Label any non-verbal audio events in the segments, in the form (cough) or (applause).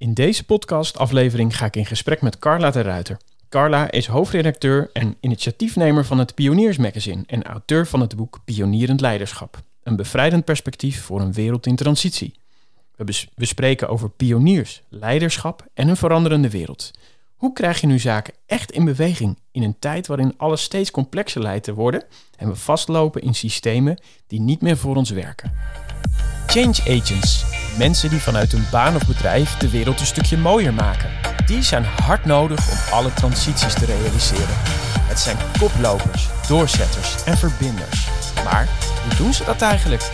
In deze podcast-aflevering ga ik in gesprek met Carla de Ruiter. Carla is hoofdredacteur en initiatiefnemer van het Pioniers Magazine en auteur van het boek Pionierend Leiderschap. Een bevrijdend perspectief voor een wereld in transitie. We bespreken over pioniers, leiderschap en een veranderende wereld. Hoe krijg je nu zaken echt in beweging in een tijd waarin alles steeds complexer lijkt te worden en we vastlopen in systemen die niet meer voor ons werken? Change agents, mensen die vanuit hun baan of bedrijf de wereld een stukje mooier maken. Die zijn hard nodig om alle transities te realiseren. Het zijn koplopers, doorzetters en verbinders. Maar hoe doen ze dat eigenlijk?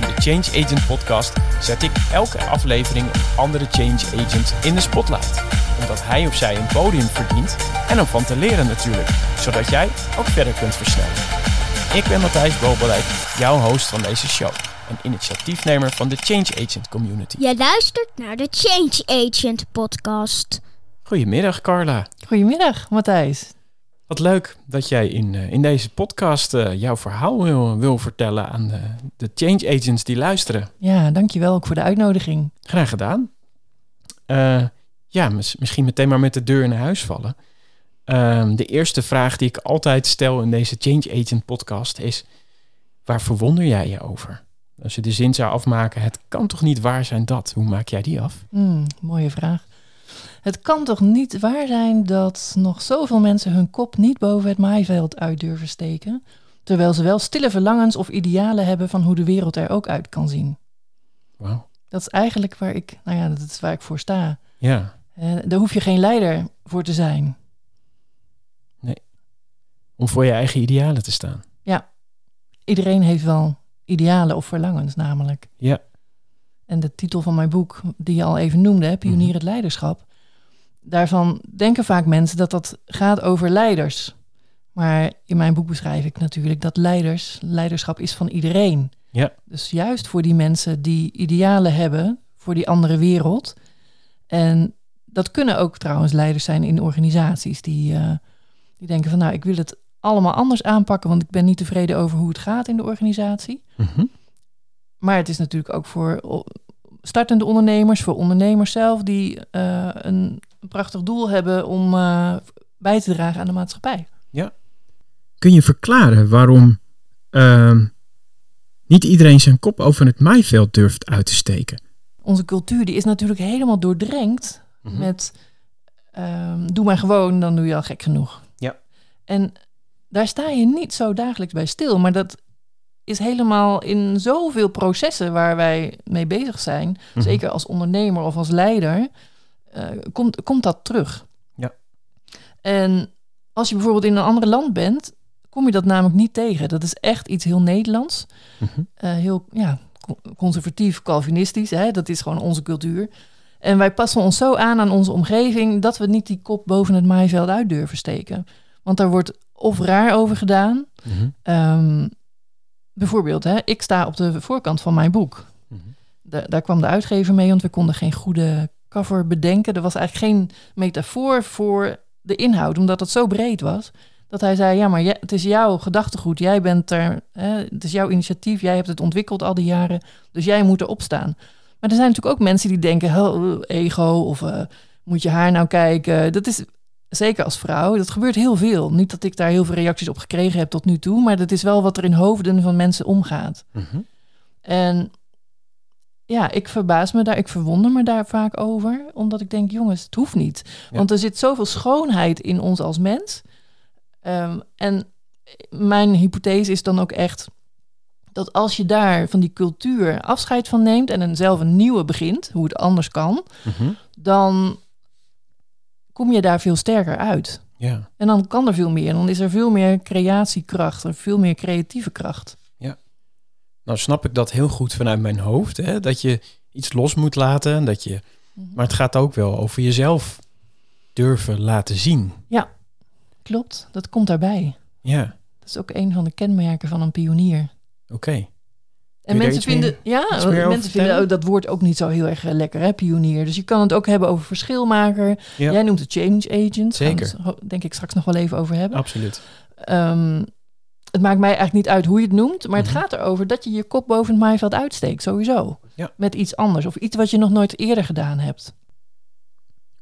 In de Change Agent podcast zet ik elke aflevering een andere change agent in de spotlight. Omdat hij of zij een podium verdient en om van te leren natuurlijk. Zodat jij ook verder kunt versnellen. Ik ben Matthijs Bobelijk, jouw host van deze show. En initiatiefnemer van de Change Agent Community. Je luistert naar de Change Agent podcast. Goedemiddag Carla. Goedemiddag Matthijs. Wat leuk dat jij in, uh, in deze podcast uh, jouw verhaal wil, wil vertellen aan de, de, change agents die luisteren. Ja, dankjewel ook voor de uitnodiging. Graag gedaan. Uh, ja, mis, misschien meteen maar met de deur in huis vallen. Ehm, de eerste vraag die ik altijd stel in deze change agent podcast is: waar verwonder jij je over? Als je de zin zou afmaken, het kan toch niet waar zijn dat? Hoe maak jij die af? Hmm, mooie vraag. Het kan toch niet waar zijn dat nog zoveel mensen hun kop niet boven het maaiveld uit durven steken, terwijl ze wel stille verlangens of idealen hebben van hoe de wereld er ook uit kan zien. Wauw. Dat is eigenlijk waar ik, nou ja, dat is waar ik voor sta. Ja. Uh, daar hoef je geen leider voor te zijn. Nee. Om voor je eigen idealen te staan. Ja. Iedereen heeft wel idealen of verlangens namelijk. Ja. En de titel van mijn boek, die je al even noemde, Pionier Mhm. het Leiderschap. Daarvan denken vaak mensen dat dat gaat over leiders. Maar in mijn boek beschrijf ik natuurlijk dat leiders, leiderschap is van iedereen. Ja. Dus juist voor die mensen die idealen hebben voor die andere wereld. En dat kunnen ook trouwens leiders zijn in organisaties die, uh, die denken van nou, ik wil het allemaal anders aanpakken, want ik ben niet tevreden over hoe het gaat in de organisatie. Mm -hmm. Maar het is natuurlijk ook voor startende ondernemers, voor ondernemers zelf, die uh, een, prachtig doel hebben om uh, bij te dragen aan de maatschappij. Ja. Kun je verklaren waarom uh, niet iedereen zijn kop over het maaiveld durft uit te steken? Onze cultuur die is natuurlijk helemaal doordrenkt mm -hmm. met um, doe maar gewoon, dan doe je al gek genoeg. Ja. En daar sta je niet zo dagelijks bij stil, maar dat is helemaal in zoveel processen waar wij mee bezig zijn, mm -hmm. zeker als ondernemer of als leider, uh, komt, komt dat terug. Ja. En als je bijvoorbeeld in een ander land bent, kom je dat namelijk niet tegen. Dat is echt iets heel Nederlands, mm -hmm. uh, heel ja, conservatief, Calvinistisch. Hè? Dat is gewoon onze cultuur. En wij passen ons zo aan aan onze omgeving dat we niet die kop boven het maaiveld uit durven steken. Want daar wordt of raar over gedaan. Mm -hmm. um, bijvoorbeeld, hè, ik sta op de voorkant van mijn boek. Mm -hmm. de, daar kwam de uitgever mee, want we konden geen goede cover bedenken. Er was eigenlijk geen metafoor voor de inhoud, omdat het zo breed was. Dat hij zei, ja, maar het is jouw gedachtegoed. Jij bent er, hè, het is jouw initiatief. Jij hebt het ontwikkeld al die jaren. Dus jij moet erop staan. Maar er zijn natuurlijk ook mensen die denken, ego of uh, moet je haar nou kijken. Dat is zeker als vrouw, dat gebeurt heel veel. Niet dat ik daar heel veel reacties op gekregen heb tot nu toe, maar dat is wel wat er in hoofden van mensen omgaat. Mm -hmm. En ja, ik verbaas me daar, ik verwonder me daar vaak over, omdat ik denk, jongens, het hoeft niet. Ja. Want er zit zoveel schoonheid in ons als mens. Um, en mijn hypothese is dan ook echt dat als je daar van die cultuur afscheid van neemt en een zelf een nieuwe begint, hoe het anders kan, mm -hmm. dan kom je daar veel sterker uit. Ja. En dan kan er veel meer. En dan is er veel meer creatiekracht en veel meer creatieve kracht. Ja. Nou snap ik dat heel goed vanuit mijn hoofd. Hè? Dat je iets los moet laten. Dat je... Mhm. Maar het gaat ook wel over jezelf durven laten zien. Ja, klopt. Dat komt daarbij. Ja. Dat is ook een van de kenmerken van een pionier. Oké. Okay. En mensen vinden, ja, mensen vinden oh, dat woord ook niet zo heel erg lekker, hè, pionier. Dus je kan het ook hebben over verschilmaker. Ja. Jij noemt het change agent. Zeker. Daar denk ik straks nog wel even over hebben. Absoluut. Um, het maakt mij eigenlijk niet uit hoe je het noemt, maar Mhm. het gaat erover dat je je kop boven het maaiveld uitsteekt, sowieso. Ja. Met iets anders of iets wat je nog nooit eerder gedaan hebt.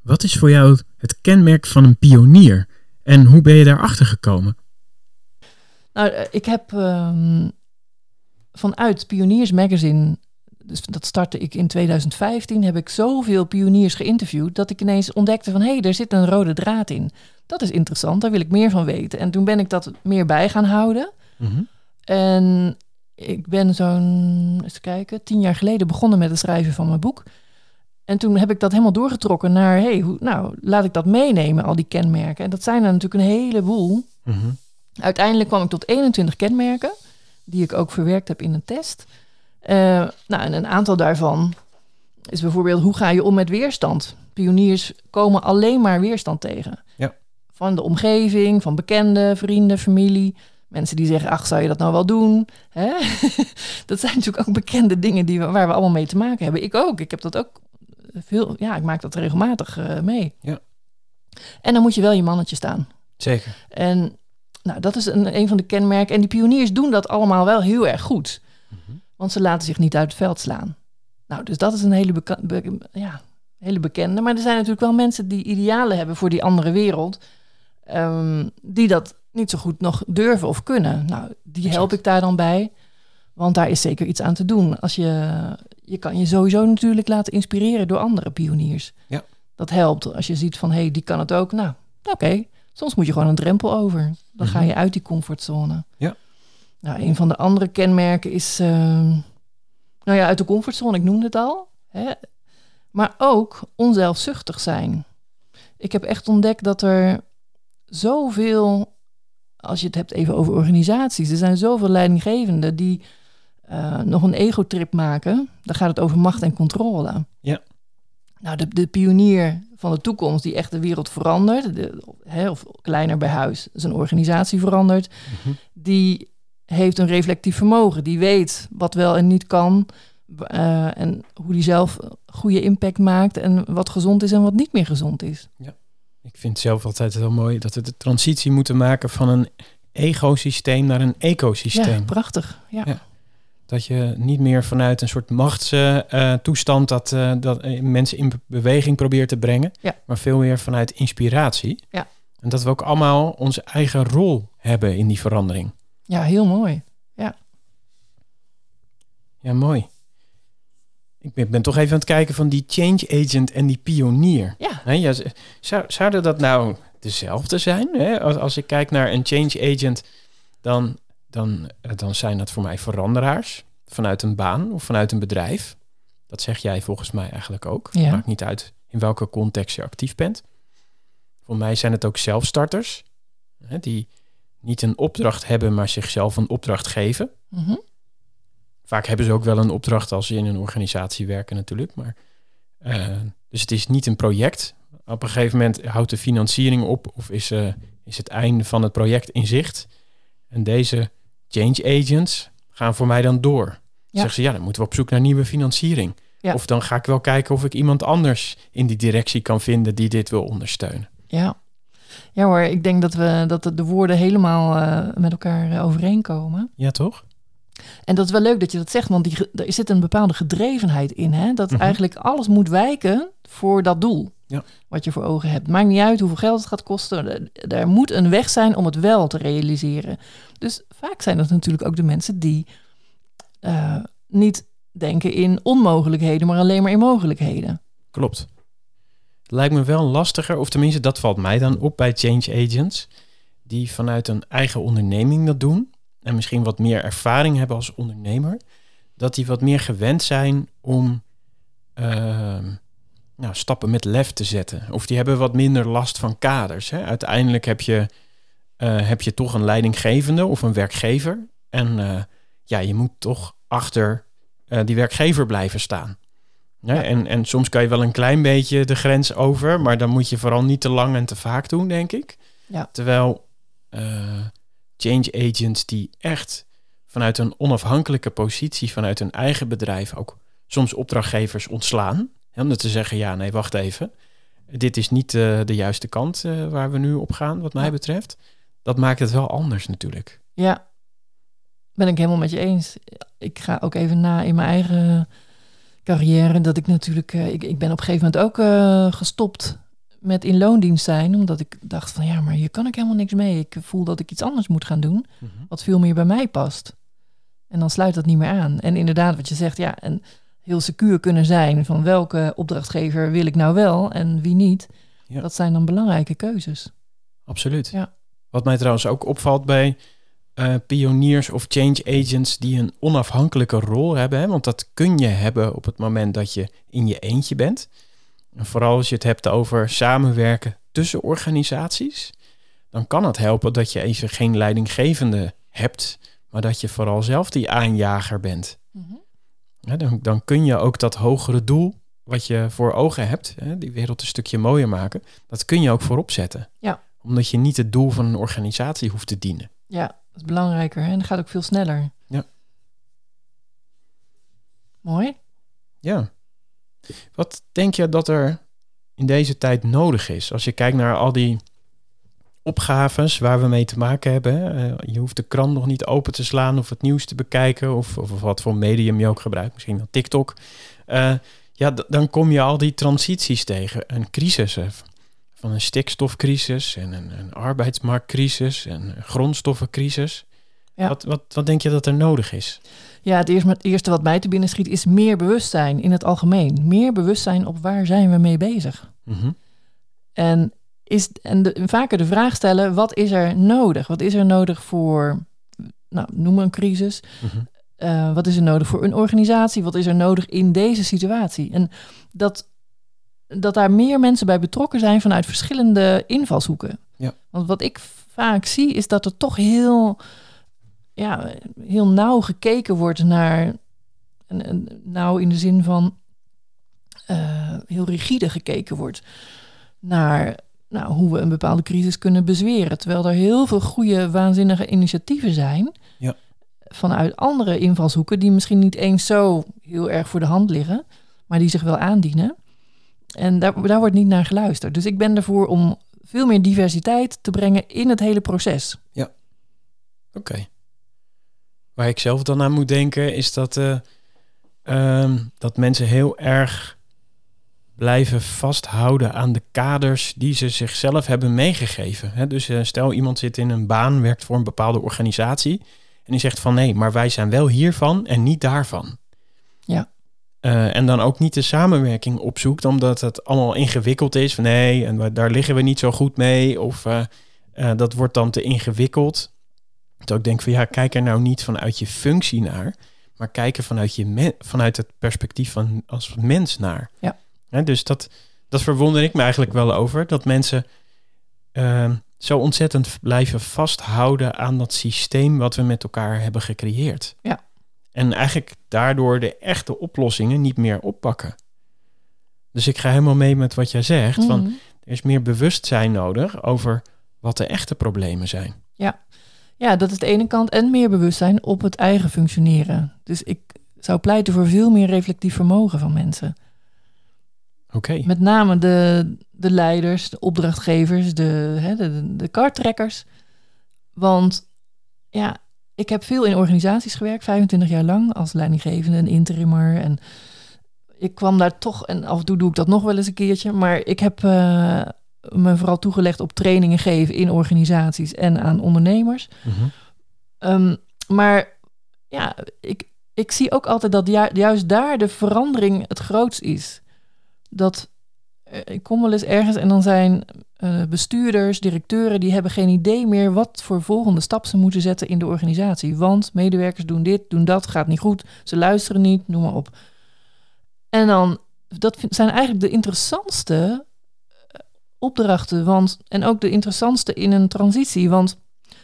Wat is voor jou het kenmerk van een pionier en hoe ben je daarachter gekomen? Nou, eh, ik heb ehm, vanuit Pioniers Magazine, dus dat startte ik in 2015, heb ik zoveel pioniers geïnterviewd dat ik ineens ontdekte van hé, hey, er zit een rode draad in. Dat is interessant, daar wil ik meer van weten. En toen ben ik dat meer bij gaan houden. Mhm. En ik ben zo'n, eens kijken, tien jaar geleden begonnen met het schrijven van mijn boek. En toen heb ik dat helemaal doorgetrokken naar, hey, hoe, nou, laat ik dat meenemen, al die kenmerken. En dat zijn er natuurlijk een heleboel. Mhm. Uiteindelijk kwam ik tot 21 kenmerken, die ik ook verwerkt heb in een test. Eh, nou, en een aantal daarvan is bijvoorbeeld, hoe ga je om met weerstand? Pioniers komen alleen maar weerstand tegen. Ja. Van de omgeving, van bekenden, vrienden, familie. Mensen die zeggen, ach, zou je dat nou wel doen? Hè? (laughs) dat zijn natuurlijk ook bekende dingen die we, waar we allemaal mee te maken hebben. Ik ook. Ik heb dat ook veel, ja, ik maak dat regelmatig eh, mee. Ja. En dan moet je wel je mannetje staan. Zeker. En nou, dat is een, een van de kenmerken. En die pioniers doen dat allemaal wel heel erg goed. Mhm. Want ze laten zich niet uit het veld slaan. Nou, dus dat is een hele, be- ja, hele bekende. Maar er zijn natuurlijk wel mensen die idealen hebben voor die andere wereld. ehm, die dat niet zo goed nog durven of kunnen. Nou, die help ik daar dan bij. Want daar is zeker iets aan te doen. Als je, je kan je sowieso natuurlijk laten inspireren door andere pioniers. Ja. Dat helpt. Als je ziet van, hé, hey, die kan het ook. Nou, oké. Soms moet je gewoon een drempel over. Dan ga Mhm. je uit die comfortzone. Ja. Nou, een van de andere kenmerken is, ehm, nou ja, uit de comfortzone. Ik noemde het al. Hè? Maar ook onzelfzuchtig zijn. Ik heb echt ontdekt dat er zoveel, als je het hebt even over organisaties, er zijn zoveel leidinggevenden die eh, nog een egotrip maken. Dan gaat het over macht en controle. Ja. Nou, de, de pionier van de toekomst die echt de wereld verandert, de, hè, of kleiner bij huis, zijn organisatie verandert, Mhm. die heeft een reflectief vermogen. Die weet wat wel en niet kan. eh, en hoe die zelf goede impact maakt. En wat gezond is en wat niet meer gezond is. Ik vind zelf altijd heel mooi dat we de transitie moeten maken van een egosysteem naar een ecosysteem. Ja, prachtig. Ja. Ja. Dat je niet meer vanuit een soort machtstoestand dat, eh, dat eh, mensen in be- beweging probeert te brengen, Ja. maar veel meer vanuit inspiratie. Ja. En dat we ook allemaal onze eigen rol hebben in die verandering. ja, heel mooi. Ja, mooi. Ik ben, ben toch even aan het kijken van die change agent en die pionier. Ja, ja, zou, zouden dat nou dezelfde zijn? Als ik kijk naar een change agent, dan, dan, eh, dan zijn dat voor mij veranderaars. Vanuit een baan of vanuit een bedrijf. Dat zeg jij volgens mij eigenlijk ook. Ja. Maakt niet uit in welke context je actief bent. Voor mij zijn het ook zelfstarters. Hè, die niet een opdracht hebben, maar zichzelf een opdracht geven. Mhm. Vaak hebben ze ook wel een opdracht als ze in een organisatie werken natuurlijk. Maar, eh, dus het is niet een project. Op een gegeven moment houdt de financiering op of is, eh, is het einde van het project in zicht. En deze change agents gaan voor mij dan door. Ja. Zeggen ze, ja, dan moeten we op zoek naar nieuwe financiering. Ja. Of dan ga ik wel kijken of ik iemand anders in die directie kan vinden die dit wil ondersteunen. ja. Ja hoor, ik denk dat, we, dat de- de woorden helemaal eh, met elkaar eh, overeenkomen. Ja, toch? En dat is wel leuk dat je dat zegt, want die, er zit een bepaalde gedrevenheid in. Hè? Dat Mhm. eigenlijk alles moet wijken voor dat doel. Ja. Wat je voor ogen hebt. Maakt niet uit hoeveel geld het gaat kosten. Er, moet een weg zijn om het wel te realiseren. Dus vaak zijn dat natuurlijk ook de mensen die eh, niet denken in onmogelijkheden, maar alleen maar in mogelijkheden. Klopt. Het lijkt me wel lastiger, of tenminste dat valt mij dan op bij change agents, die vanuit een eigen onderneming dat doen en misschien wat meer ervaring hebben als ondernemer, dat die wat meer gewend zijn om ehm, nou, stappen met lef te zetten. Of die hebben wat minder last van kaders. Hè. Uiteindelijk heb je, eh, heb je toch een leidinggevende of een werkgever. En eh, ja, je moet toch achter eh, die werkgever blijven staan. Ja, Ja. en, en soms kan je wel een klein beetje de grens over, maar dan moet je vooral niet te lang en te vaak doen, denk ik. Ja. Terwijl change agents die echt vanuit een onafhankelijke positie, vanuit hun eigen bedrijf, ook soms opdrachtgevers ontslaan. Om te zeggen, ja, nee, wacht even. Dit is niet eh, de juiste kant eh, waar we nu op gaan, wat mij Ja. betreft. Dat maakt het wel anders natuurlijk. Ja, ben ik helemaal met je eens. Ik ga ook even na in mijn eigen carrière. Dat ik natuurlijk, eh, ik, ik ben op een gegeven moment ook gestopt met in loondienst zijn, omdat ik dacht van ja, maar hier kan ik helemaal niks mee. Ik voel dat ik iets anders moet gaan doen, Mhm. wat veel meer bij mij past. En dan sluit dat niet meer aan. En inderdaad, wat je zegt, ja, en heel secuur kunnen zijn van welke opdrachtgever wil ik nou wel en wie niet. Ja. Dat zijn dan belangrijke keuzes. Absoluut. Ja. Wat mij trouwens ook opvalt bij eh, pioniers of change agents die een onafhankelijke rol hebben, hè, want dat kun je hebben op het moment dat je in je eentje bent. En vooral als je het hebt over samenwerken tussen organisaties, dan kan het helpen dat je even geen leidinggevende hebt, maar dat je vooral zelf die aanjager bent. Ja, dan, dan kun je ook dat hogere doel wat je voor ogen hebt, hè, die wereld een stukje mooier maken, dat kun je ook voorop zetten. Ja. Omdat je niet het doel van een organisatie hoeft te dienen. Ja, dat is belangrijker hè? en dat gaat ook veel sneller. Ja. Mooi. Ja. Wat denk je dat er in deze tijd nodig is? Als je kijkt naar al die opgaves waar we mee te maken hebben. Eh, je hoeft de krant nog niet open te slaan of het nieuws te bekijken. Of, of wat voor medium je ook gebruikt. Misschien wel TikTok. Eh, ja, dan kom je al die transities tegen. Een crisis. Van een stikstofcrisis en een, een arbeidsmarktcrisis en een grondstoffencrisis. Ja. Wat, wat, wat denk je dat er nodig is? Ja, het eerste, het eerste wat mij te binnen schiet is meer bewustzijn in het algemeen. Meer bewustzijn op waar zijn we mee bezig. Mhm. En, is, en de, vaker de vraag stellen, wat is er nodig? Wat is er nodig voor, nou, noem maar een crisis. Mhm. Eh, wat is er nodig voor een organisatie? Wat is er nodig in deze situatie? En dat, dat daar meer mensen bij betrokken zijn vanuit verschillende invalshoeken. Ja. Want wat ik vaak zie, is dat er toch heel, ja, heel nauw gekeken wordt naar. Nauw in de zin van eh, heel rigide gekeken wordt naar nou, hoe we een bepaalde crisis kunnen bezweren. Terwijl er heel veel goede, waanzinnige initiatieven zijn. Ja. Vanuit andere invalshoeken die misschien niet eens zo heel erg voor de hand liggen, maar die zich wel aandienen. En daar, daar wordt niet naar geluisterd. Dus ik ben ervoor om veel meer diversiteit te brengen in het hele proces. Oké. Waar ik zelf dan aan moet denken is dat, eh, ehm, dat mensen heel erg blijven vasthouden aan de kaders die ze zichzelf hebben meegegeven. Dus eh, stel iemand zit in een baan, werkt voor een bepaalde organisatie en die zegt van nee, maar wij zijn wel hiervan en niet daarvan. Ja. Eh, en dan ook niet de samenwerking opzoekt, omdat het allemaal ingewikkeld is. Van nee, en daar liggen we niet zo goed mee. Of eh, dat wordt dan te ingewikkeld. Dat ik denk van ja, kijk er nou niet vanuit je functie naar, maar kijk er vanuit, je vanuit het perspectief van als mens naar. Ja. Dus dat, dat verwonder ik me eigenlijk wel over, dat mensen ehm, zo ontzettend blijven vasthouden aan dat systeem wat we met elkaar hebben gecreëerd. Ja. En eigenlijk daardoor de echte oplossingen niet meer oppakken. Dus ik ga helemaal mee met wat jij zegt. Van, Mhm. er is meer bewustzijn nodig over wat de echte problemen zijn. Ja, dat is de ene kant. En meer bewustzijn op het eigen functioneren. Dus ik zou pleiten voor veel meer reflectief vermogen van mensen. Met name de, de leiders, de opdrachtgevers, de, hè, de, de karttrekkers. Want ja, ik heb veel in organisaties gewerkt, 25 jaar lang als leidinggevende en interimmer. En ik kwam daar toch, en af en toe doe ik dat nog wel eens een keertje, maar ik heb eh, me vooral toegelegd op trainingen geven in organisaties en aan ondernemers. Mhm. Ehm, maar ja, ik, ik zie ook altijd dat ju- juist daar de verandering het grootst is. Dat eh, ik kom wel eens ergens en dan zijn eh, bestuurders, directeuren, die hebben geen idee meer wat voor volgende stap ze moeten zetten in de organisatie. Want medewerkers doen dit, doen dat, gaat niet goed, ze luisteren niet, noem maar op. En dan, dat vind- zijn eigenlijk de interessantste eh, opdrachten, want, en ook de interessantste in een transitie. Want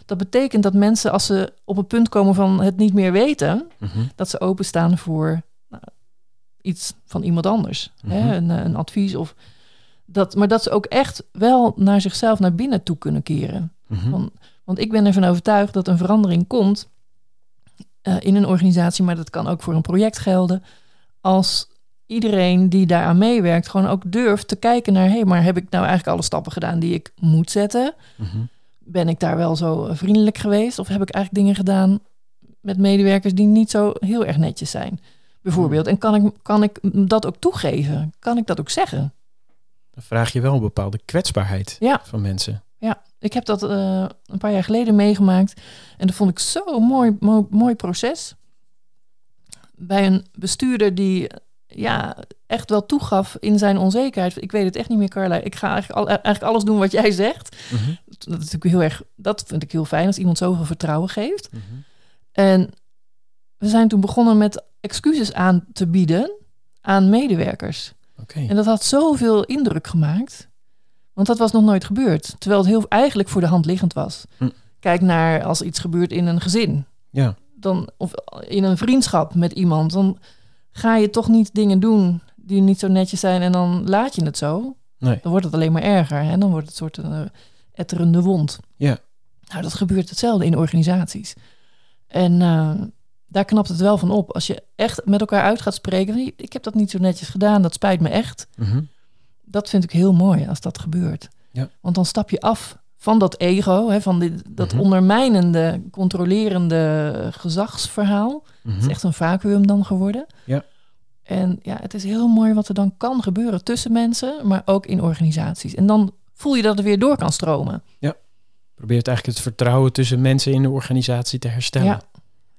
dat betekent dat mensen, als ze op het punt komen van het niet meer weten, Mhm. dat ze openstaan voor iets van iemand anders. Mhm. Hè? Een, eh, een advies of dat, maar dat ze ook echt wel naar zichzelf naar binnen toe kunnen keren. Mhm. Van- Want ik ben ervan overtuigd dat een verandering komt eh, in een organisatie, maar dat kan ook voor een project gelden. Als iedereen die daaraan meewerkt gewoon ook durft te kijken naar, hé, hey, maar heb ik nou eigenlijk alle stappen gedaan die ik moet zetten? Mhm. ben ik daar wel zo eh, vriendelijk geweest? Of heb ik eigenlijk dingen gedaan met medewerkers die niet zo heel erg netjes zijn? Bijvoorbeeld. En kan ik, kan ik dat ook toegeven? Kan ik dat ook zeggen? Dan vraag je wel een bepaalde kwetsbaarheid Ja. van mensen. Ja, ik heb dat eh, een paar jaar geleden meegemaakt. En dat vond ik zo'n mooi, mooi, mooi proces. Bij een bestuurder die ja, echt wel toegaf in zijn onzekerheid. Ik weet het echt niet meer, Carla. Ik ga eigenlijk, al, eigenlijk alles doen wat jij zegt. Mhm, Dat, is natuurlijk heel erg, dat vind ik heel fijn als iemand zoveel vertrouwen geeft. mhm. En we zijn toen begonnen met excuses aan te bieden aan medewerkers. En dat had zoveel indruk gemaakt. Want dat was nog nooit gebeurd. Terwijl het heel eigenlijk voor de hand liggend was. Hm. Kijk naar als iets gebeurt in een gezin. Ja. Dan, of in een vriendschap met iemand. Dan ga je toch niet dingen doen die niet zo netjes zijn. En dan laat je het zo. Nee. Dan wordt het alleen maar erger. En dan wordt het een soort uh, etterende wond. Ja. Nou, dat gebeurt hetzelfde in organisaties. En uh, daar knapt het wel van op. Als je echt met elkaar uit gaat spreken. Ik heb dat niet zo netjes gedaan. Dat spijt me echt. Mhm. Dat vind ik heel mooi als dat gebeurt. Ja. Want dan stap je af van dat ego, hè, van dit, dat Mhm. ondermijnende, controlerende gezagsverhaal. Het Mhm. is echt een vacuüm dan geworden. Ja. En ja, het is heel mooi wat er dan kan gebeuren tussen mensen, maar ook in organisaties. En dan voel je dat het weer door kan stromen. Probeert eigenlijk het vertrouwen tussen mensen in de organisatie te herstellen. Ja.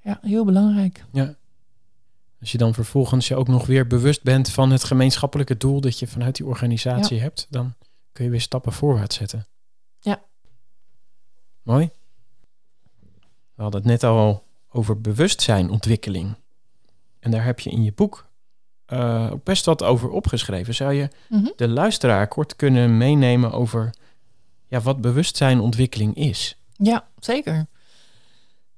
Ja, heel belangrijk. Ja. Als je dan vervolgens je ook nog weer bewust bent van het gemeenschappelijke doel dat je vanuit die organisatie hebt, dan kun je weer stappen voorwaarts zetten. Ja. Mooi. We hadden het net al over bewustzijnontwikkeling. En daar heb je in je boek ook best wat over opgeschreven. Zou je Mhm. de luisteraar kort kunnen meenemen over ja, wat bewustzijnontwikkeling is? Ja, zeker.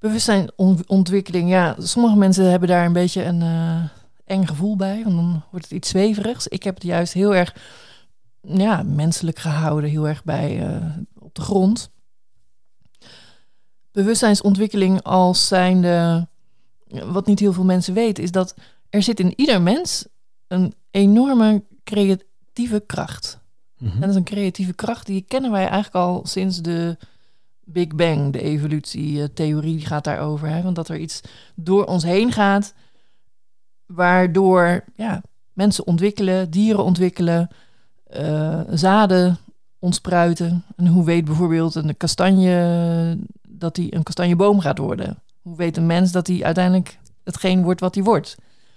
Bewustzijnontwikkeling, ja, sommige mensen hebben daar een beetje een eh, eng gevoel bij, want dan wordt het iets zweverigs. Ik heb het juist heel erg ja, menselijk gehouden, heel erg bij eh, op de grond. Bewustzijnsontwikkeling als zijnde, wat niet heel veel mensen weten, is dat er zit in ieder mens een enorme creatieve kracht. Mhm. En dat is een creatieve kracht die kennen wij eigenlijk al sinds de Big Bang, de evolutietheorie die gaat daarover. Hè? Want dat er iets door ons heen gaat, waardoor ja, mensen ontwikkelen, dieren ontwikkelen, eh, zaden ontspruiten. En hoe weet bijvoorbeeld een kastanje dat hij een kastanjeboom gaat worden? Hoe weet een mens dat hij uiteindelijk hetgeen wordt wat hij wordt?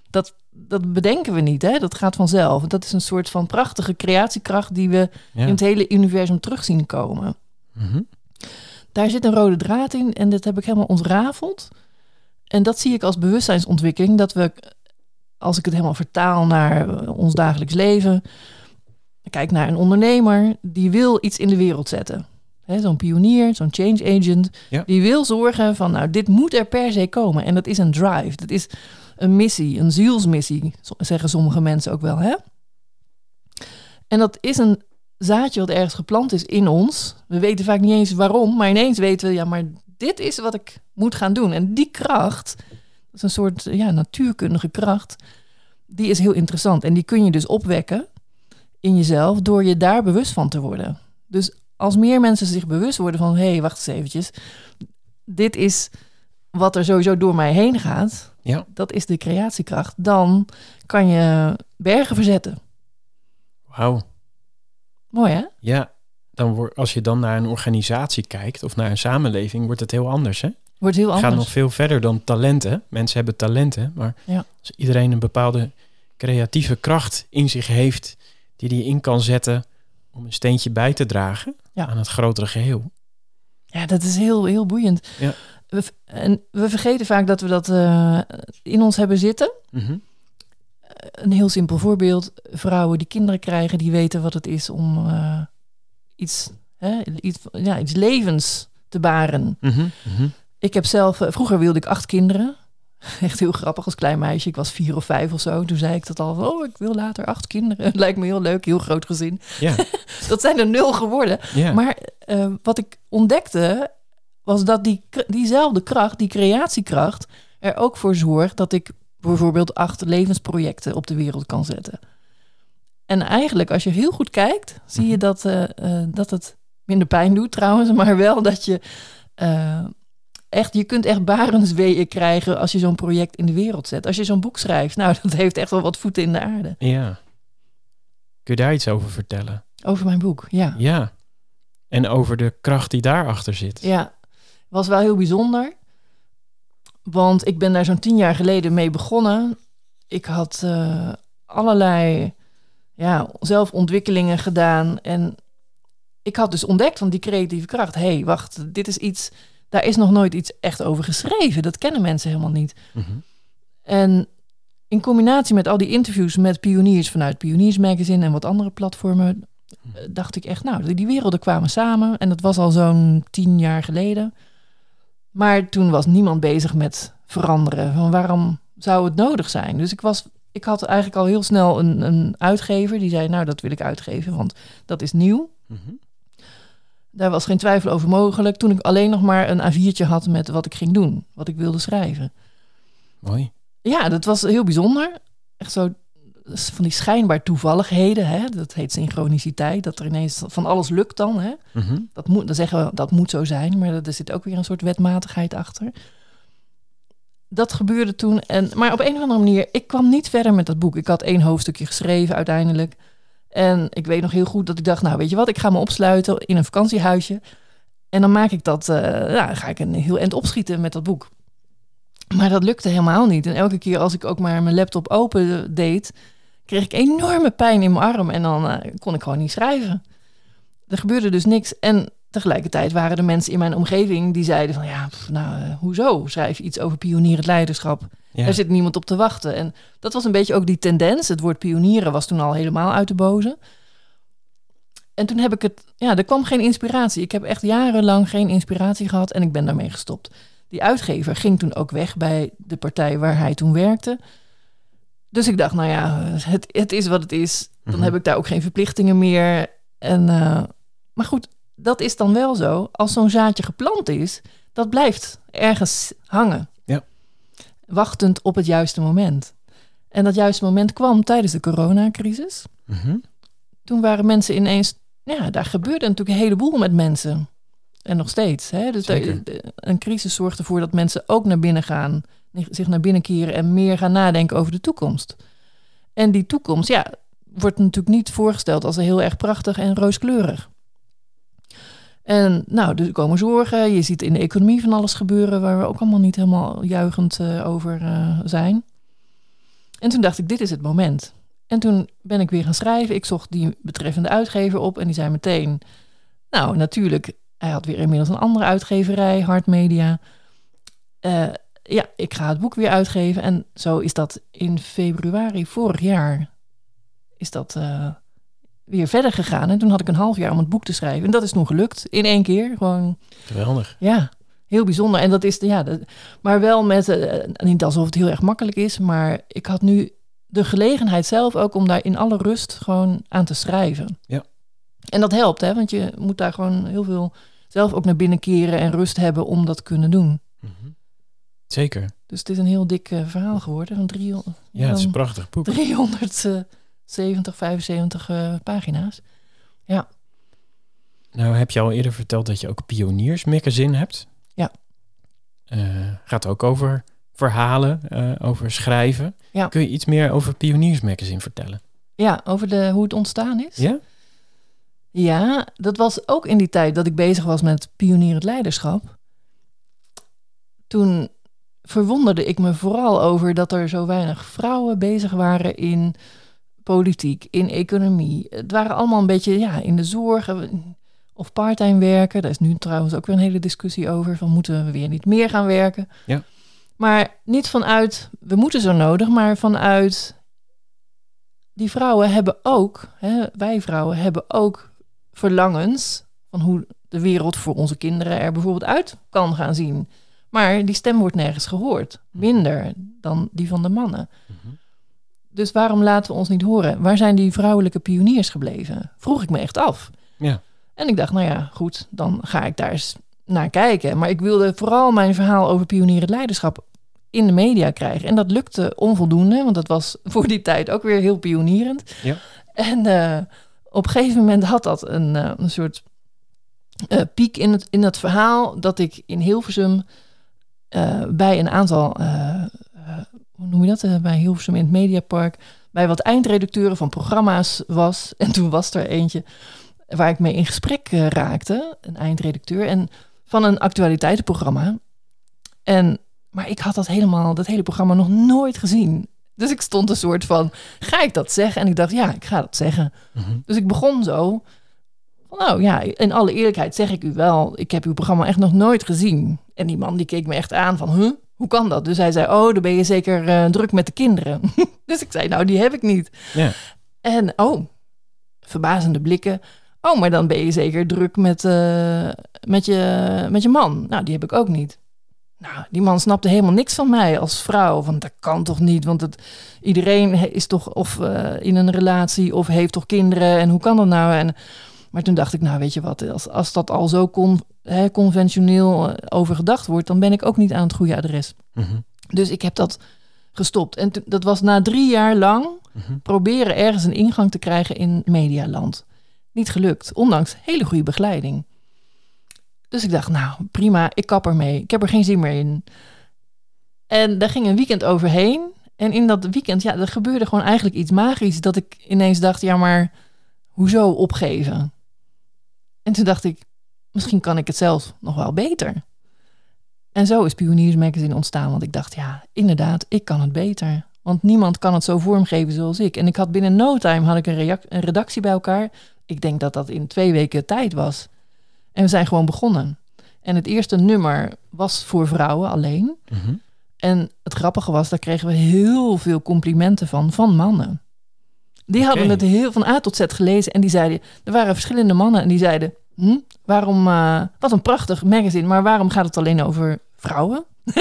Dat, dat bedenken we niet, hè? dat gaat vanzelf. Dat is een soort van prachtige creatiekracht die we Ja. in het hele universum terug zien komen. Mhm. Daar zit een rode draad in en dat heb ik helemaal ontrafeld. En dat zie ik als bewustzijnsontwikkeling, dat we, als ik het helemaal vertaal naar eh, ons dagelijks leven, kijk naar een ondernemer die wil iets in de wereld zetten. Hè, Zo'n pionier, zo'n change agent, Ja. die wil zorgen van, nou, dit moet er per se komen. En dat is een drive, dat is een missie, een zielsmissie, zeggen sommige mensen ook wel. Hè? En dat is een zaadje wat ergens geplant is in ons. We weten vaak niet eens waarom, maar ineens weten we, ja, maar dit is wat ik moet gaan doen. En die kracht, dat is een soort ja, natuurkundige kracht, die is heel interessant. En die kun je dus opwekken in jezelf door je daar bewust van te worden. Dus als meer mensen zich bewust worden van, hé, hey, wacht eens eventjes, dit is wat er sowieso door mij heen gaat, Ja. dat is de creatiekracht, dan kan je bergen verzetten. Wauw. Mooi hè? Ja, dan wordt als je dan naar een organisatie kijkt of naar een samenleving, wordt het heel anders. Hè? Wordt heel Het anders. gaat nog veel verder dan talenten. Mensen hebben talenten, maar Ja. als iedereen een bepaalde creatieve kracht in zich heeft, die die in kan zetten om een steentje bij te dragen Ja. aan het grotere geheel. Ja, dat is heel, heel boeiend. Ja. We, en we vergeten vaak dat we dat eh, in ons hebben zitten. Mhm. Een heel simpel voorbeeld. Vrouwen die kinderen krijgen, die weten wat het is om eh, iets, hè, iets, ja, iets levens te baren. Mhm. Mhm. Ik heb zelf, eh, vroeger wilde ik acht kinderen. (laughs) Echt heel grappig als klein meisje. Ik was vier of vijf of zo. Toen zei ik dat al. van, Oh, ik wil later acht kinderen. Het (laughs) lijkt me heel leuk, heel groot gezin. Ja, (laughs) Dat zijn er nul geworden. ja. Maar eh, wat ik ontdekte, was dat die, diezelfde kracht, die creatiekracht, er ook voor zorgt dat ik bijvoorbeeld acht levensprojecten op de wereld kan zetten. En eigenlijk, als je heel goed kijkt, zie je Mhm. dat, eh, eh, dat het minder pijn doet trouwens, (laughs) maar wel dat je eh, echt, je kunt echt barensweeën krijgen als je zo'n project in de wereld zet. Als je zo'n boek schrijft, nou, (laughs) dat heeft echt wel wat voeten in de aarde. ja. Kun je daar iets over vertellen? Over mijn boek, ja. Ja. En over de kracht die daarachter zit. Ja, was wel heel bijzonder. Want ik ben daar zo'n tien jaar geleden mee begonnen. Ik had eh, allerlei ja, zelfontwikkelingen gedaan. En ik had dus ontdekt van die creatieve kracht. Hé, hey, wacht, dit is iets... Daar is nog nooit iets echt over geschreven. Dat kennen mensen helemaal niet. Mhm. En in combinatie met al die interviews met pioniers vanuit Pioniers Magazine en wat andere platformen, eh, dacht ik echt, nou, die werelden kwamen samen. En dat was al zo'n tien jaar geleden. Maar toen was niemand bezig met veranderen. Van waarom zou het nodig zijn? Dus ik, was, ik had eigenlijk al heel snel een, een uitgever die zei, nou, dat wil ik uitgeven, want dat is nieuw. Mhm. Daar was geen twijfel over mogelijk. Toen ik alleen nog maar een A4'tje had met wat ik ging doen, wat ik wilde schrijven. Mooi. Ja, dat was heel bijzonder. Echt zo van die schijnbaar toevalligheden. Hè? Dat heet synchroniciteit. Dat er ineens van alles lukt dan. Hè? Mhm. Dat, moet, dan zeggen we dat moet zo zijn. Maar er zit ook weer een soort wetmatigheid achter. Dat gebeurde toen. En, maar op een of andere manier, ik kwam niet verder met dat boek. Ik had één hoofdstukje geschreven uiteindelijk. En ik weet nog heel goed dat ik dacht, nou weet je wat, ik ga me opsluiten in een vakantiehuisje. En dan maak ik dat, eh ja, dan ga ik een heel eind opschieten met dat boek. Maar dat lukte helemaal niet. En elke keer als ik ook maar mijn laptop open deed, kreeg ik enorme pijn in mijn arm. En dan eh, kon ik gewoon niet schrijven. Er gebeurde dus niks. En tegelijkertijd waren er mensen in mijn omgeving die zeiden van... ja, pff, nou, eh, hoezo schrijf je iets over pionierend leiderschap? Ja. Er zit niemand op te wachten. En dat was een beetje ook die tendens. Het woord pionieren was toen al helemaal uit de boze. En toen heb ik het... Ja, er kwam geen inspiratie. Ik heb echt jarenlang geen inspiratie gehad en ik ben daarmee gestopt. Die uitgever ging toen ook weg bij de partij waar hij toen werkte. Dus ik dacht, nou ja, het, het is wat het is. Dan Mhm. heb ik daar ook geen verplichtingen meer. En, eh, maar goed, dat is dan wel zo. Als zo'n zaadje geplant is, dat blijft ergens hangen. Ja. Wachtend op het juiste moment. En dat juiste moment kwam tijdens de coronacrisis. Mhm. Toen waren mensen ineens... Ja, daar gebeurde natuurlijk een heleboel met mensen. En nog steeds. Hè? Dus Zeker. de- de- een crisis zorgt ervoor dat mensen ook naar binnen gaan. Zich naar binnen keren en meer gaan nadenken over de toekomst. En die toekomst, ja, wordt natuurlijk niet voorgesteld als heel erg prachtig en rooskleurig. En nou, er komen zorgen. Je ziet in de economie van alles gebeuren waar we ook allemaal niet helemaal juichend eh, over eh, zijn. En toen dacht ik, dit is het moment. En toen ben ik weer gaan schrijven. Ik zocht die betreffende uitgever op en die zei meteen... Nou, natuurlijk, hij had weer inmiddels een andere uitgeverij, Hard Media. Eh, ja, ik ga het boek weer uitgeven. En zo is dat in februari vorig jaar is dat eh, weer verder gegaan. En toen had ik een half jaar om het boek te schrijven. En dat is toen gelukt, in één keer. Gewoon, Geweldig. ja, heel bijzonder. En dat is, ja, dat, maar wel met, eh, niet alsof het heel erg makkelijk is, maar ik had nu de gelegenheid zelf ook om daar in alle rust gewoon aan te schrijven. Ja. En dat helpt, hè, want je moet daar gewoon heel veel zelf ook naar binnen keren en rust hebben om dat te kunnen doen. Mhm. Zeker. Dus het is een heel dik eh, verhaal geworden van 300, Ja, het is een prachtig boek. 370, 75 eh, pagina's. Nou heb je al eerder verteld dat je ook Pioniers Magazine hebt. Ja. Eh, gaat ook over verhalen, eh, over schrijven. Ja. Kun je iets meer over Pioniers Magazine vertellen? Ja, over de, hoe het ontstaan is. Ja? Ja, dat was ook in die tijd dat ik bezig was met pionierend leiderschap. Toen verwonderde ik me vooral over dat er zo weinig vrouwen bezig waren in politiek, in economie. Het waren allemaal een beetje ja, in de zorg of parttime werken. Daar is nu trouwens ook weer een hele discussie over. Van moeten we weer niet meer gaan werken? Ja. Maar niet vanuit we moeten zo nodig, maar vanuit die vrouwen hebben ook, hè, wij vrouwen hebben ook verlangens van hoe de wereld voor onze kinderen er bijvoorbeeld uit kan gaan zien. Maar die stem wordt nergens gehoord. Minder dan die van de mannen. Mhm. Dus waarom laten we ons niet horen? Waar zijn die vrouwelijke pioniers gebleven? Vroeg ik me echt af. Ja. En ik dacht, nou ja, goed, dan ga ik daar eens naar kijken. Maar ik wilde vooral mijn verhaal over pionierend leiderschap in de media krijgen. En dat lukte onvoldoende, want dat was (laughs) voor die tijd ook weer heel pionierend. Ja. En eh, op een gegeven moment had dat een, eh, een soort eh, piek in het, in het verhaal dat ik in Hilversum eh, bij een aantal, hoe noem je dat, bij Hilversum in het Mediapark, bij wat eindredacteuren van programma's was. (laughs) En toen was er eentje waar ik mee in gesprek raakte, een eindredacteur, en van een actualiteitenprogramma. En, maar ik had dat helemaal, dat hele programma nog nooit gezien. Dus ik stond een soort van, ga ik dat zeggen? En ik dacht, ja, ik ga dat zeggen. Mhm. Dus ik begon zo. Nou ja, in alle eerlijkheid zeg ik u wel, ik heb uw programma echt nog nooit gezien. En die man die keek me echt aan van, huh? Hoe kan dat? Dus hij zei, oh, dan ben je zeker eh, druk met de kinderen. (laughs) dus ik zei, nou, die heb ik niet. Ja. En, oh, verbazende blikken. Oh, maar dan ben je zeker druk met, eh, met, je, met je man. Nou, die heb ik ook niet. Nou, die man snapte helemaal niks van mij als vrouw. Van dat kan toch niet? Want het, iedereen is toch of eh, in een relatie of heeft toch kinderen. En hoe kan dat nou? En, maar toen dacht ik, nou weet je wat, als, als dat al zo con, hè, conventioneel eh, over gedacht wordt, dan ben ik ook niet aan het goede adres. Mhm. Dus ik heb dat gestopt. En dat was na drie jaar lang Mhm. proberen ergens een ingang te krijgen in medialand. Niet gelukt, ondanks hele goede begeleiding. Dus ik dacht, nou prima, ik kap ermee. Ik heb er geen zin meer in. En daar ging een weekend overheen. En in dat weekend, ja, er gebeurde gewoon eigenlijk iets magisch. Dat ik ineens dacht, ja, maar hoezo opgeven? En toen dacht ik, misschien kan ik het zelf nog wel beter. En zo is Pioniers Magazine ontstaan. Want ik dacht, ja, inderdaad, ik kan het beter. Want niemand kan het zo vormgeven zoals ik. En ik had binnen no time had ik een, een redactie bij elkaar. Ik denk dat dat in twee weken tijd was. En we zijn gewoon begonnen. En het eerste nummer was voor vrouwen alleen. Mhm. En het grappige was, daar kregen we heel veel complimenten van, van mannen. Die hadden het heel van A tot Z gelezen en die zeiden, er waren verschillende mannen en die zeiden, hm, waarom, eh, wat een prachtig magazine, maar waarom gaat het alleen over vrouwen? (laughs)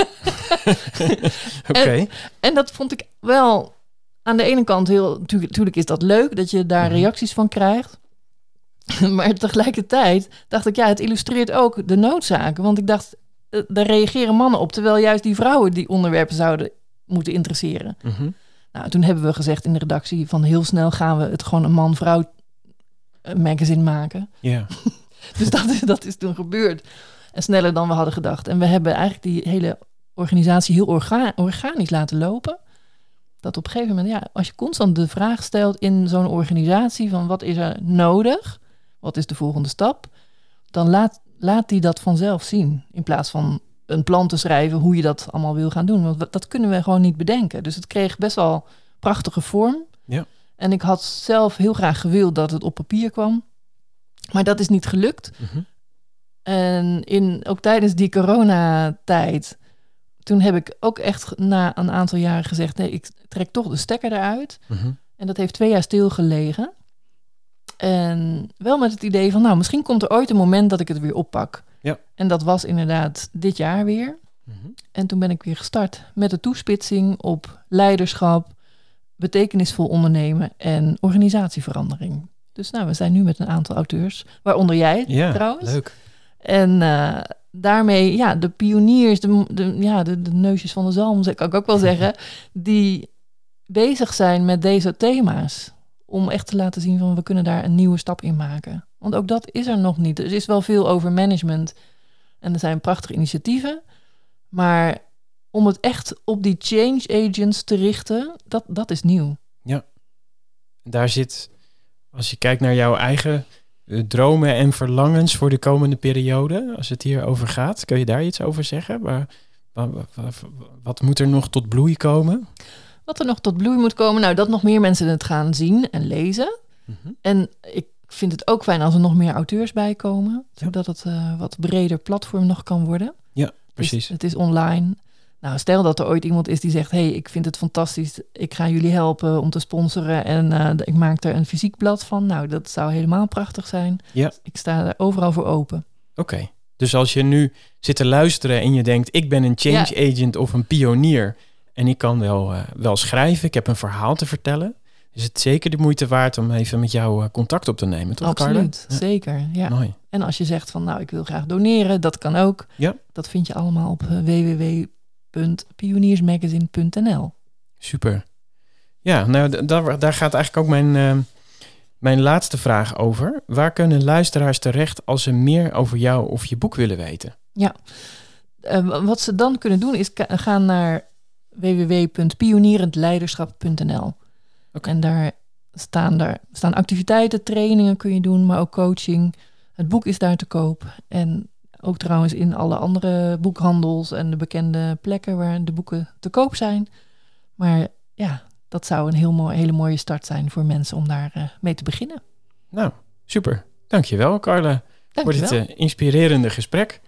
Oké. En dat vond ik wel aan de ene kant heel, natuurlijk is dat leuk dat je daar Mhm. reacties van krijgt. (laughs) Maar tegelijkertijd dacht ik, ja, het illustreert ook de noodzaken. Want ik dacht, eh, daar reageren mannen op, terwijl juist die vrouwen die onderwerpen zouden moeten interesseren. Mhm. Nou, toen hebben we gezegd in de redactie van heel snel gaan we het gewoon een man-vrouw eh, magazine maken. (laughs) Ja. Dus dat is, dat is toen gebeurd. En sneller dan we hadden gedacht. En we hebben eigenlijk die hele organisatie heel orga- organisch laten lopen. Dat op een gegeven moment, ja, als je constant de vraag stelt in zo'n organisatie van wat is er nodig, wat is de volgende stap, dan laat, laat die dat vanzelf zien. In plaats van een plan te schrijven hoe je dat allemaal wil gaan doen. Want dat kunnen we gewoon niet bedenken. Dus het kreeg best wel prachtige vorm. Ja. En ik had zelf heel graag gewild dat het op papier kwam. Maar dat is niet gelukt. Mhm. En in, ook tijdens die coronatijd, toen heb ik ook echt na een aantal jaren gezegd, nee, ik trek toch de stekker eruit. Mhm. En dat heeft twee jaar stilgelegen. En wel met het idee van, nou, misschien komt er ooit een moment dat ik het weer oppak. Ja. En dat was inderdaad dit jaar weer. Mhm. En toen ben ik weer gestart met de toespitsing op leiderschap, betekenisvol ondernemen en organisatieverandering. Dus nou, we zijn nu met een aantal auteurs, waaronder jij Ja, trouwens. leuk. En eh, daarmee, ja, de pioniers, de, de, ja, de, de neusjes van de zalm, kan ik ook wel zeggen, (laughs) die bezig zijn met deze thema's. Om echt te laten zien van we kunnen daar een nieuwe stap in maken. Want ook dat is er nog niet. Er is wel veel over management en er zijn prachtige initiatieven. Maar om het echt op die change agents te richten, dat, dat is nieuw. Daar zit, als je kijkt naar jouw eigen eh, dromen en verlangens voor de komende periode, als het hier over gaat, kun je daar iets over zeggen? Wa- wat moet er nog tot bloei komen? Wat er nog tot bloei moet komen, nou dat nog meer mensen het gaan zien en lezen. Mhm. En ik vind het ook fijn als er nog meer auteurs bij komen, zodat het eh, wat breder platform nog kan worden. Ja, Dus precies. het is online. Nou, stel dat er ooit iemand is die zegt: hey, ik vind het fantastisch, ik ga jullie helpen om te sponsoren en eh, ik maak er een fysiek blad van. Nou, dat zou helemaal prachtig zijn. Ja. Ik sta er overal voor open. Oké. Dus als je nu zit te luisteren en je denkt, ik ben een change agent of een pionier en ik kan wel, eh, wel schrijven, ik heb een verhaal te vertellen, is het zeker de moeite waard om even met jou eh, contact op te nemen, toch? Absoluut, Ja. zeker. Ja. Mooi. En als je zegt van nou, ik wil graag doneren, dat kan ook. Ja. Dat vind je allemaal op eh, www.pioniersmagazine.nl. Super. Ja, nou, daar, daar gaat eigenlijk ook mijn, mijn laatste vraag over. Waar kunnen luisteraars terecht als ze meer over jou of je boek willen weten? Eh, wat ze dan kunnen doen is gaan naar www.pionierendleiderschap.nl. Oké. En daar staan, daar staan activiteiten, trainingen kun je doen, maar ook coaching. Het boek is daar te koop. En ook trouwens in alle andere boekhandels en de bekende plekken waar de boeken te koop zijn. Maar ja, dat zou een heel mooi, hele mooie start zijn voor mensen om daar eh, mee te beginnen. Nou, super. Dankjewel, Carla, voor Dankjewel. dit eh, inspirerende gesprek.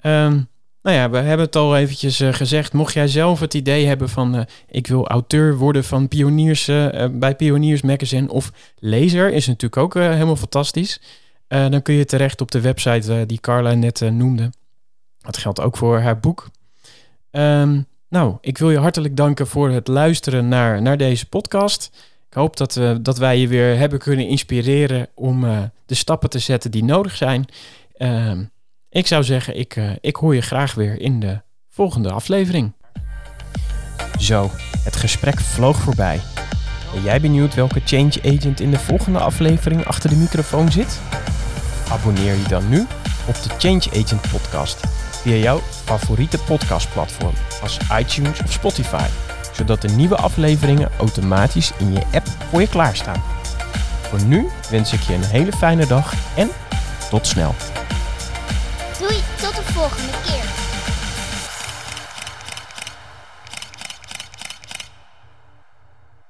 Ehm, nou ja, we hebben het al eventjes eh, gezegd. Mocht jij zelf het idee hebben van... eh, ik wil auteur worden van pioniers eh, bij Pioniers Magazine... of lezer, is natuurlijk ook helemaal fantastisch. Dan kun je terecht op de website die Carla net noemde. Dat geldt ook voor haar boek. Ehm, nou, ik wil je hartelijk danken voor het luisteren naar, naar deze podcast. Ik hoop dat, dat wij je weer hebben kunnen inspireren om de stappen te zetten die nodig zijn. Ehm, ik zou zeggen, ik, eh, ik hoor je graag weer in de volgende aflevering. Zo, het gesprek vloog voorbij. Ben jij benieuwd welke change agent in de volgende aflevering achter de microfoon zit? Abonneer je dan nu op de Change Agent podcast via jouw favoriete podcastplatform als iTunes of Spotify, zodat de nieuwe afleveringen automatisch in je app voor je klaarstaan. Voor nu wens ik je een hele fijne dag en tot snel. Doei, tot de volgende keer.